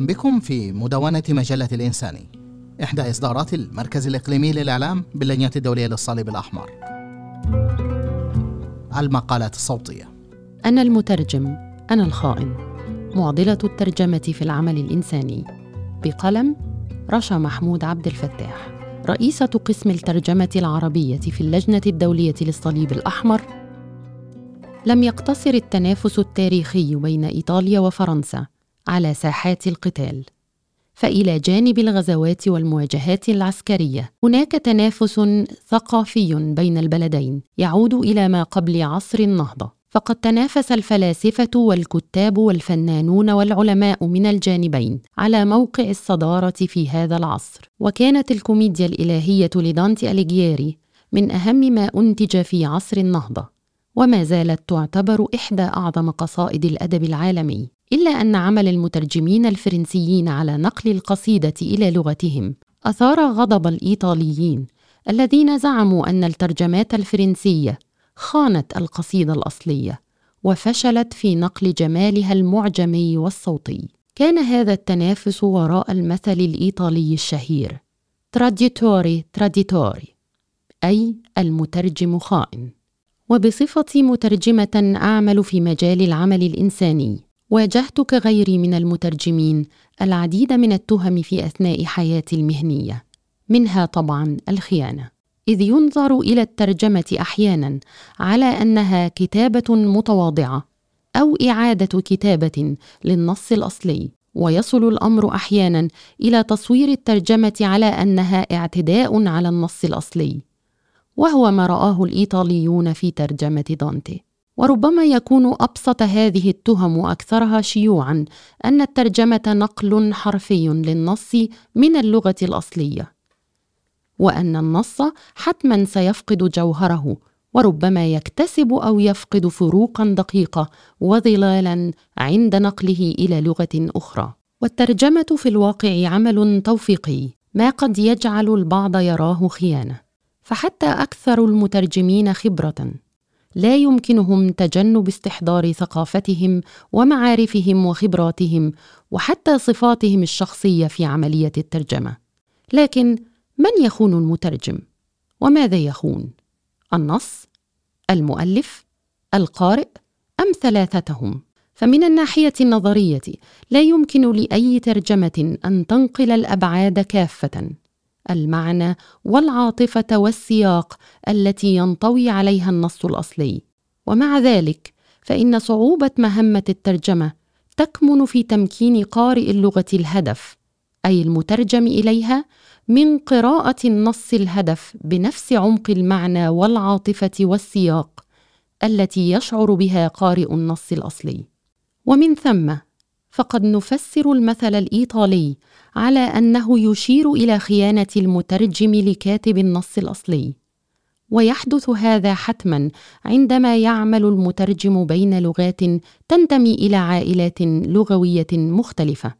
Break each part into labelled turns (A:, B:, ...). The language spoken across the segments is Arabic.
A: أهلا بكم في مدونة مجلة الإنساني إحدى إصدارات المركز الإقليمي للإعلام باللجنة الدولية للصليب الأحمر. المقالات الصوتية.
B: أنا المترجم أنا الخائن. معضلة الترجمة في العمل الإنساني. بقلم رشا محمود عبد الفتاح. رئيسة قسم الترجمة العربية في اللجنة الدولية للصليب الأحمر. لم يقتصر التنافس التاريخي بين إيطاليا وفرنسا على ساحات القتال. فإلى جانب الغزوات والمواجهات العسكرية هناك تنافس ثقافي بين البلدين يعود إلى ما قبل عصر النهضة. فقد تنافس الفلاسفة والكتاب والفنانون والعلماء من الجانبين على موقع الصدارة في هذا العصر. وكانت الكوميديا الإلهية لدانتي أليجيري من أهم ما أنتج في عصر النهضة وما زالت تعتبر إحدى أعظم قصائد الأدب العالمي. إلا أن عمل المترجمين الفرنسيين على نقل القصيدة إلى لغتهم. أثار غضب الإيطاليين الذين زعموا أن الترجمات الفرنسية خانت القصيدة الأصلية وفشلت في نقل جمالها المعجمي والصوتي. كان هذا التنافس وراء المثل الإيطالي الشهير. تراديتوري تراديتوري أي المترجم خائن. وبصفتي مترجمة أعمل في مجال العمل الإنساني. واجهت كغيري من المترجمين العديد من التهم في أثناء حياتي المهنية منها طبعا الخيانة. إذ ينظر إلى الترجمة أحيانا على أنها كتابة متواضعة أو إعادة كتابة للنص الأصلي ويصل الأمر أحيانا إلى تصوير الترجمة على أنها اعتداء على النص الأصلي وهو ما رآه الإيطاليون في ترجمة دانتي. وربما يكون أبسط هذه التهم واكثرها شيوعا أن الترجمة نقل حرفي للنص من اللغة الأصلية وأن النص حتما سيفقد جوهره وربما يكتسب أو يفقد فروقا دقيقة وظلالا عند نقله إلى لغة أخرى. والترجمة في الواقع عمل توفيقي ما قد يجعل البعض يراه خيانة فحتى أكثر المترجمين خبرة. لا يمكنهم تجنب استحضار ثقافتهم ومعارفهم وخبراتهم وحتى صفاتهم الشخصية في عملية الترجمة. لكن من يخون المترجم؟ وماذا يخون؟ النص؟ المؤلف؟ القارئ؟ أم ثلاثتهم؟ فمن الناحية النظرية لا يمكن لأي ترجمة أن تنقل الأبعاد كافة. المعنى والعاطفة والسياق التي ينطوي عليها النص الأصلي. ومع ذلك فإن صعوبة مهمة الترجمة تكمن في تمكين قارئ اللغة الهدف أي المترجم إليها من قراءة النص الهدف بنفس عمق المعنى والعاطفة والسياق التي يشعر بها قارئ النص الأصلي. ومن ثم فقد نفسر المثل الإيطالي على أنه يشير إلى خيانة المترجم لكاتب النص الأصلي. ويحدث هذا حتما عندما يعمل المترجم بين لغات تنتمي إلى عائلات لغوية مختلفة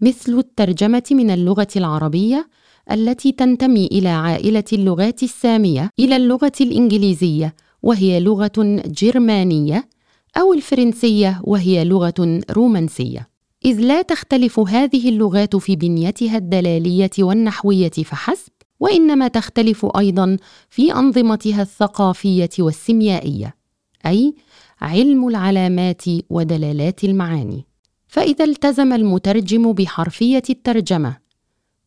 B: مثل الترجمة من اللغة العربية التي تنتمي إلى عائلة اللغات السامية إلى اللغة الإنجليزية وهي لغة جرمانية أو الفرنسية وهي لغة رومانسية. إذ لا تختلف هذه اللغات في بنيتها الدلالية والنحوية فحسب، وإنما تختلف أيضا في أنظمتها الثقافية والسيميائية، أي علم العلامات ودلالات المعاني. فإذا التزم المترجم بحرفية الترجمة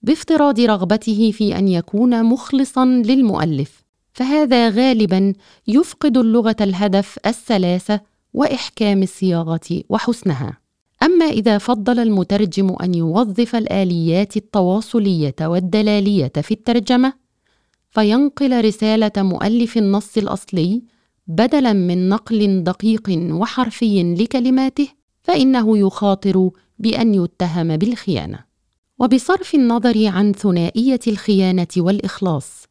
B: بافتراض رغبته في أن يكون مخلصا للمؤلف، فهذا غالبا يفقد اللغة الهدف السلاسة وإحكام الصياغة وحسنها. أما إذا فضل المترجم أن يوظف الآليات التواصلية والدلالية في الترجمة فينقل رسالة مؤلف النص الأصلي بدلا من نقل دقيق وحرفي لكلماته فإنه يخاطر بأن يتهم بالخيانة. وبصرف النظر عن ثنائية الخيانة والإخلاص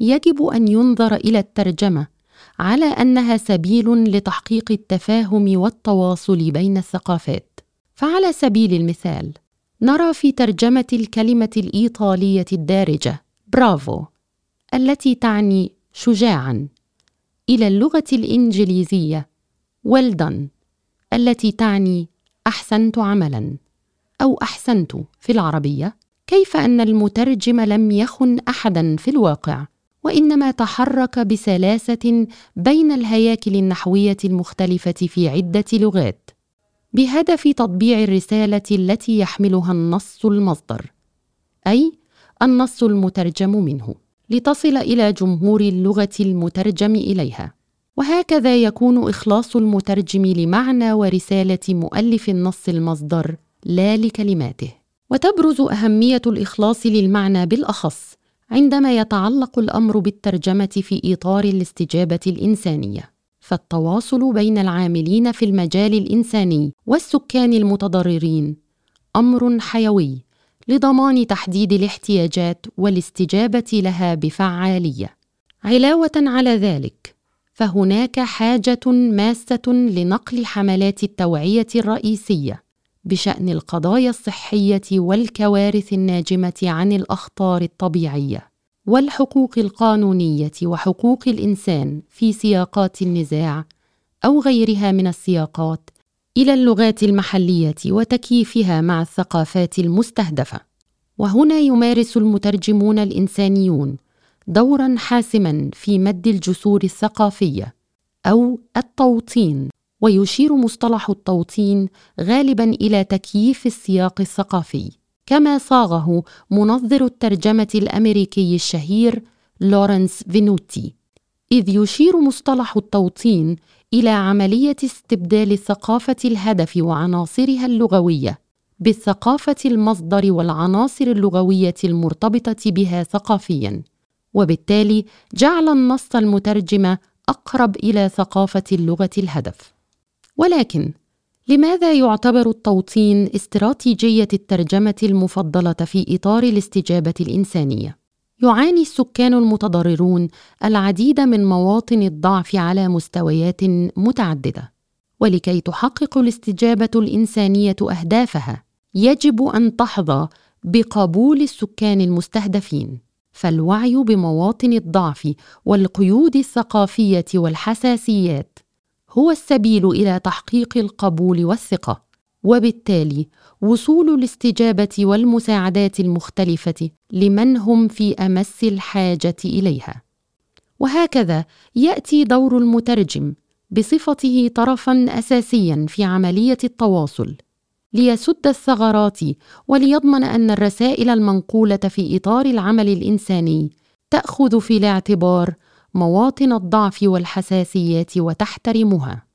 B: يجب أن ينظر إلى الترجمة على أنها سبيل لتحقيق التفاهم والتواصل بين الثقافات. فعلى سبيل المثال نرى في ترجمة الكلمة الإيطالية الدارجة برافو التي تعني شجاعا إلى اللغة الإنجليزية well done التي تعني أحسنت عملا أو أحسنت في العربية. كيف أن المترجم لم يخن أحدا في الواقع وإنما تحرك بسلاسة بين الهياكل النحوية المختلفة في عدة لغات؟ بهدف تطبيع الرسالة التي يحملها النص المصدر أي النص المترجم منه لتصل إلى جمهور اللغة المترجم إليها. وهكذا يكون إخلاص المترجم لمعنى ورسالة مؤلف النص المصدر لا لكلماته. وتبرز أهمية الإخلاص للمعنى بالأخص عندما يتعلق الأمر بالترجمة في إطار الاستجابة الإنسانية. فالتواصل بين العاملين في المجال الإنساني والسكان المتضررين أمر حيوي لضمان تحديد الاحتياجات والاستجابة لها بفعالية. علاوة على ذلك فهناك حاجة ماسة لنقل حملات التوعية الرئيسية بشأن القضايا الصحية والكوارث الناجمة عن الأخطار الطبيعية. والحقوق القانونية وحقوق الإنسان في سياقات النزاع أو غيرها من السياقات إلى اللغات المحلية وتكييفها مع الثقافات المستهدفة. وهنا يمارس المترجمون الإنسانيون دورا حاسما في مد الجسور الثقافية أو التوطين ويشير مصطلح التوطين غالبا إلى تكييف السياق الثقافي. كما صاغه منظر الترجمة الأمريكي الشهير لورنس فينوتي إذ يشير مصطلح التوطين إلى عملية استبدال الثقافه الهدف وعناصرها اللغوية بالثقافة المصدر والعناصر اللغوية المرتبطة بها ثقافيا. وبالتالي جعل النص المترجم أقرب إلى ثقافة اللغة الهدف. ولكن لماذا يعتبر التوطين استراتيجية الترجمة المفضلة في إطار الاستجابة الإنسانية؟ يعاني السكان المتضررون العديد من مواطن الضعف على مستويات متعددة ولكي تحقق الاستجابة الإنسانية أهدافها يجب أن تحظى بقبول السكان المستهدفين. فالوعي بمواطن الضعف والقيود الثقافية والحساسيات هو السبيل إلى تحقيق القبول والثقة. وبالتالي وصول الاستجابة والمساعدات المختلفة لمن هم في أمس الحاجة إليها. وهكذا يأتي دور المترجم بصفته طرفا اساسيا في عملية التواصل ليسد الثغرات وليضمن أن الرسائل المنقولة في إطار العمل الإنساني تأخذ في الاعتبار مواطن الضعف والحساسيات وتحترمها.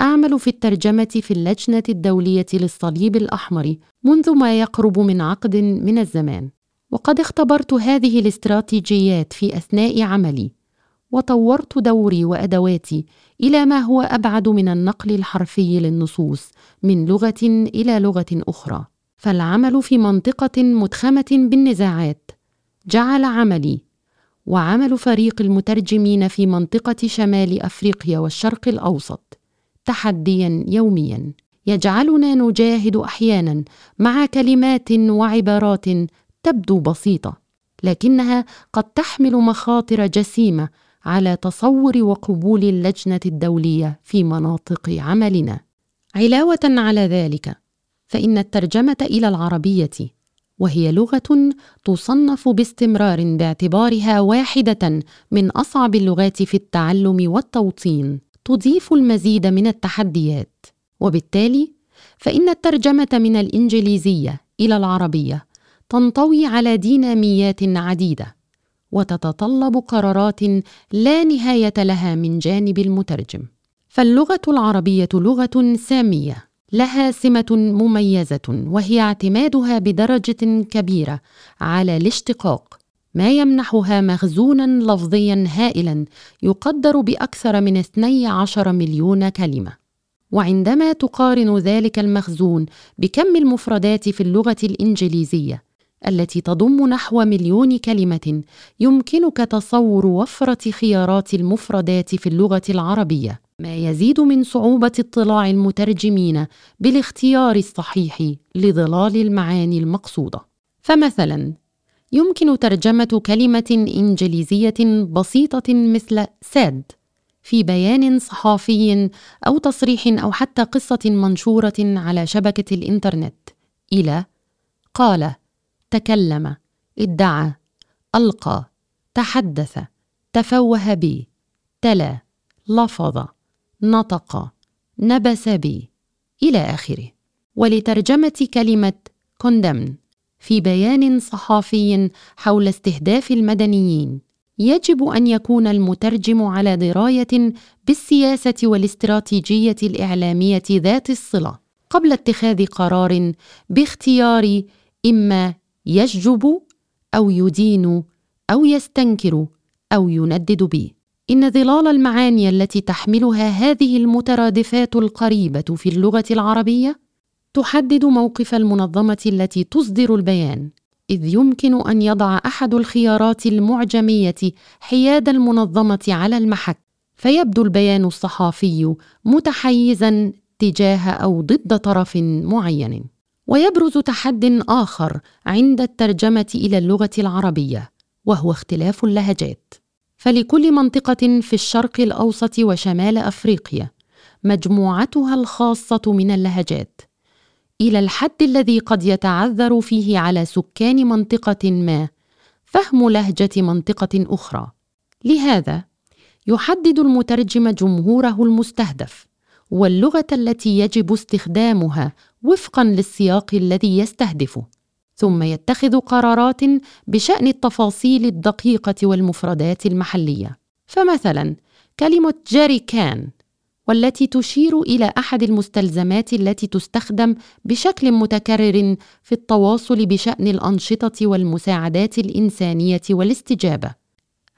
B: أعمل في الترجمة في اللجنة الدولية للصليب الأحمر منذ ما يقرب من عقد من الزمان. وقد اختبرت هذه الاستراتيجيات في أثناء عملي وطورت دوري وأدواتي إلى ما هو أبعد من النقل الحرفي للنصوص من لغة إلى لغة أخرى. فالعمل في منطقة مدخمه بالنزاعات جعل عملي وعمل فريق المترجمين في منطقة شمال أفريقيا والشرق الأوسط تحديا يوميا. يجعلنا نجاهد أحيانا مع كلمات وعبارات تبدو بسيطة لكنها قد تحمل مخاطر جسيمة على تصور وقبول اللجنة الدولية في مناطق عملنا. علاوة على ذلك فإن الترجمة إلى العربية وهي لغة تصنف باستمرار باعتبارها واحدة من أصعب اللغات في التعلم والتوطين تضيف المزيد من التحديات. وبالتالي فإن الترجمة من الإنجليزية إلى العربية تنطوي على ديناميات عديدة وتتطلب قرارات لا نهاية لها من جانب المترجم. فاللغة العربية لغة سامية. لها سمة مميزة وهي اعتمادها بدرجة كبيرة على الاشتقاق. ما يمنحها مخزونا لفظيا هائلا يقدر بأكثر من 12 مليون كلمة. وعندما تقارن ذلك المخزون بكم المفردات في اللغة الإنجليزية التي تضم نحو مليون كلمة يمكنك تصور وفرة خيارات المفردات في اللغة العربية. ما يزيد من صعوبة اطلاع المترجمين بالاختيار الصحيح لظلال المعاني المقصودة. فمثلا يمكن ترجمة كلمة إنجليزية بسيطة مثل ساد في بيان صحافي أو تصريح أو حتى قصة منشورة على شبكة الإنترنت. إلى قال تكلم ادعى ألقى تحدث تفوه بي تلا لفظ. نطق. نبس بي. إلى آخره. ولترجمة كلمة condemn في بيان صحافي حول استهداف المدنيين يجب أن يكون المترجم على دراية بالسياسة والاستراتيجية الإعلامية ذات الصلة قبل اتخاذ قرار باختيار إما يشجب أو يدين أو يستنكر أو يندد به. إن ظلال المعاني التي تحملها هذه المترادفات القريبة في اللغة العربية تحدد موقف المنظمة التي تصدر البيان إذ يمكن أن يضع أحد الخيارات المعجمية حياد المنظمة على المحك. فيبدو البيان الصحافي متحيزا تجاه أو ضد طرف معين. ويبرز تحد آخر عند الترجمة إلى اللغة العربية وهو اختلاف اللهجات. فلكل منطقة في الشرق الأوسط وشمال أفريقيا مجموعتها الخاصة من اللهجات إلى الحد الذي قد يتعذر فيه على سكان منطقة ما فهم لهجة منطقة أخرى. لهذا يحدد المترجم جمهوره المستهدف واللغة التي يجب استخدامها وفقا للسياق الذي يستهدفه. ثم يتخذ قرارات بشأن التفاصيل الدقيقة والمفردات المحلية. فمثلا كلمة جاري كان والتي تشير إلى أحد المستلزمات التي تستخدم بشكل متكرر في التواصل بشأن الأنشطة والمساعدات الإنسانية والاستجابة.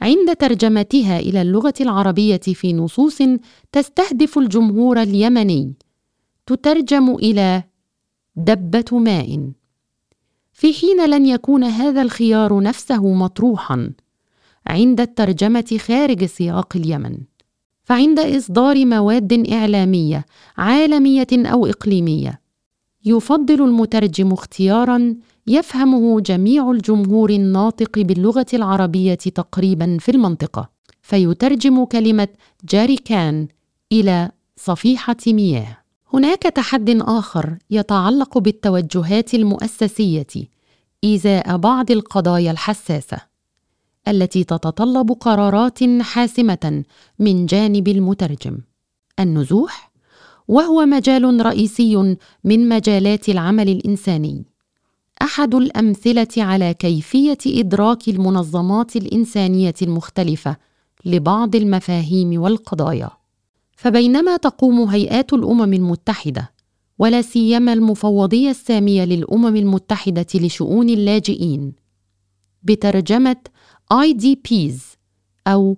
B: عند ترجمتها إلى اللغة العربية في نصوص تستهدف الجمهور اليمني تترجم إلى دبة ماء. في حين لن يكون هذا الخيار نفسه مطروحا عند الترجمة خارج سياق اليمن فعند إصدار مواد إعلامية عالمية أو إقليمية يفضل المترجم اختيارا يفهمه جميع الجمهور الناطق باللغة العربية تقريبا في المنطقة فيترجم كلمة جاريكان إلى صفيحة مياه. هناك تحد آخر يتعلق بالتوجهات المؤسسية إزاء بعض القضايا الحساسة التي تتطلب قرارات حاسمة من جانب المترجم. النزوح وهو مجال رئيسي من مجالات العمل الإنساني. أحد الأمثلة على كيفية إدراك المنظمات الإنسانية المختلفة لبعض المفاهيم والقضايا. فبينما تقوم هيئات الأمم المتحدة ولا سيما المفوضية السامية للأمم المتحدة لشؤون اللاجئين. بترجمة IDPs أو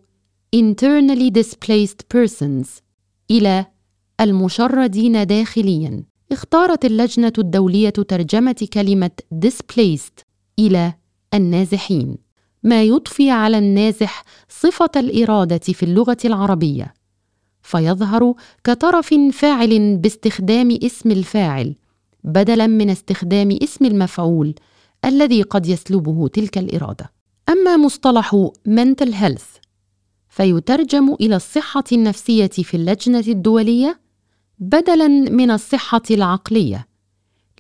B: Internally Displaced Persons إلى المشردين داخليا. اختارت اللجنة الدولية ترجمة كلمة displaced إلى النازحين. ما يضفي على النازح صفة الإرادة في اللغة العربية. فيظهر كطرف فاعل باستخدام اسم الفاعل بدلا من استخدام اسم المفعول الذي قد يسلبه تلك الإرادة. أما مصطلح mental health فيترجم إلى الصحة النفسية في اللجنة الدولية بدلاً من الصحة العقلية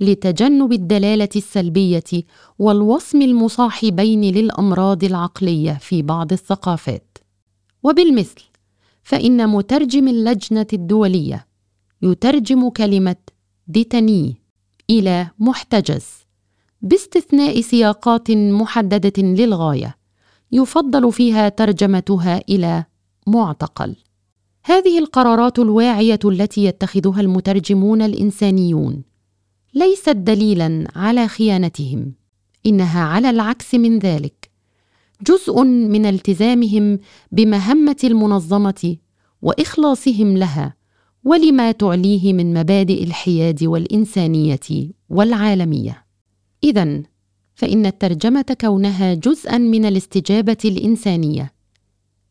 B: لتجنب الدلالة السلبية والوصم المصاحبين للأمراض العقلية في بعض الثقافات. وبالمثل فإن مترجم اللجنة الدولية يترجم كلمة ديتاني إلى محتجز باستثناء سياقات محددة للغاية يفضل فيها ترجمتها إلى معتقل. هذه القرارات الواعية التي يتخذها المترجمون الإنسانيون ليست دليلا على خيانتهم إنها على العكس من ذلك. جزء من التزامهم بمهمة المنظمة وإخلاصهم لها ولما تعليه من مبادئ الحياد والإنسانية والعالمية. اذا فإن الترجمة كونها جزءا من الاستجابة الإنسانية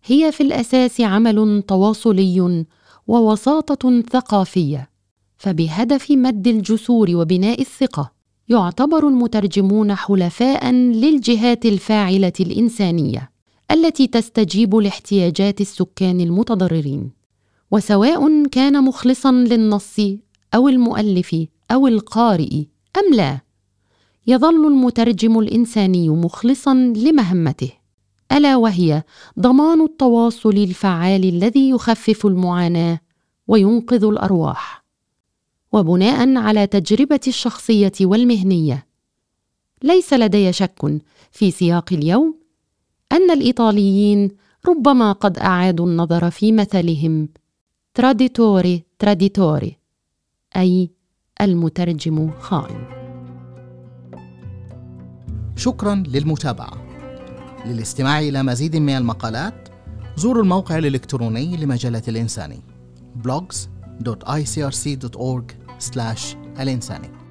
B: هي في الأساس عمل تواصلي ووساطة ثقافية فبهدف مد الجسور وبناء الثقة يعتبر المترجمون حلفاء للجهات الفاعلة الإنسانية التي تستجيب لاحتياجات السكان المتضررين. وسواء كان مخلصا للنص أو المؤلف أو القارئ أم لا يظل المترجم الإنساني مخلصا لمهمته. ألا وهي ضمان التواصل الفعال الذي يخفف المعاناة وينقذ الأرواح. وبناء على تجربتي الشخصية والمهنية. ليس لدي شك في سياق اليوم أن الإيطاليين ربما قد أعادوا النظر في مثلهم. تراديتوري تراديتوري أي المترجم خائن.
A: شكرا للمتابعة. للاستماع إلى مزيد من المقالات زوروا الموقع الإلكتروني لمجلة الانساني slash Alain Sani.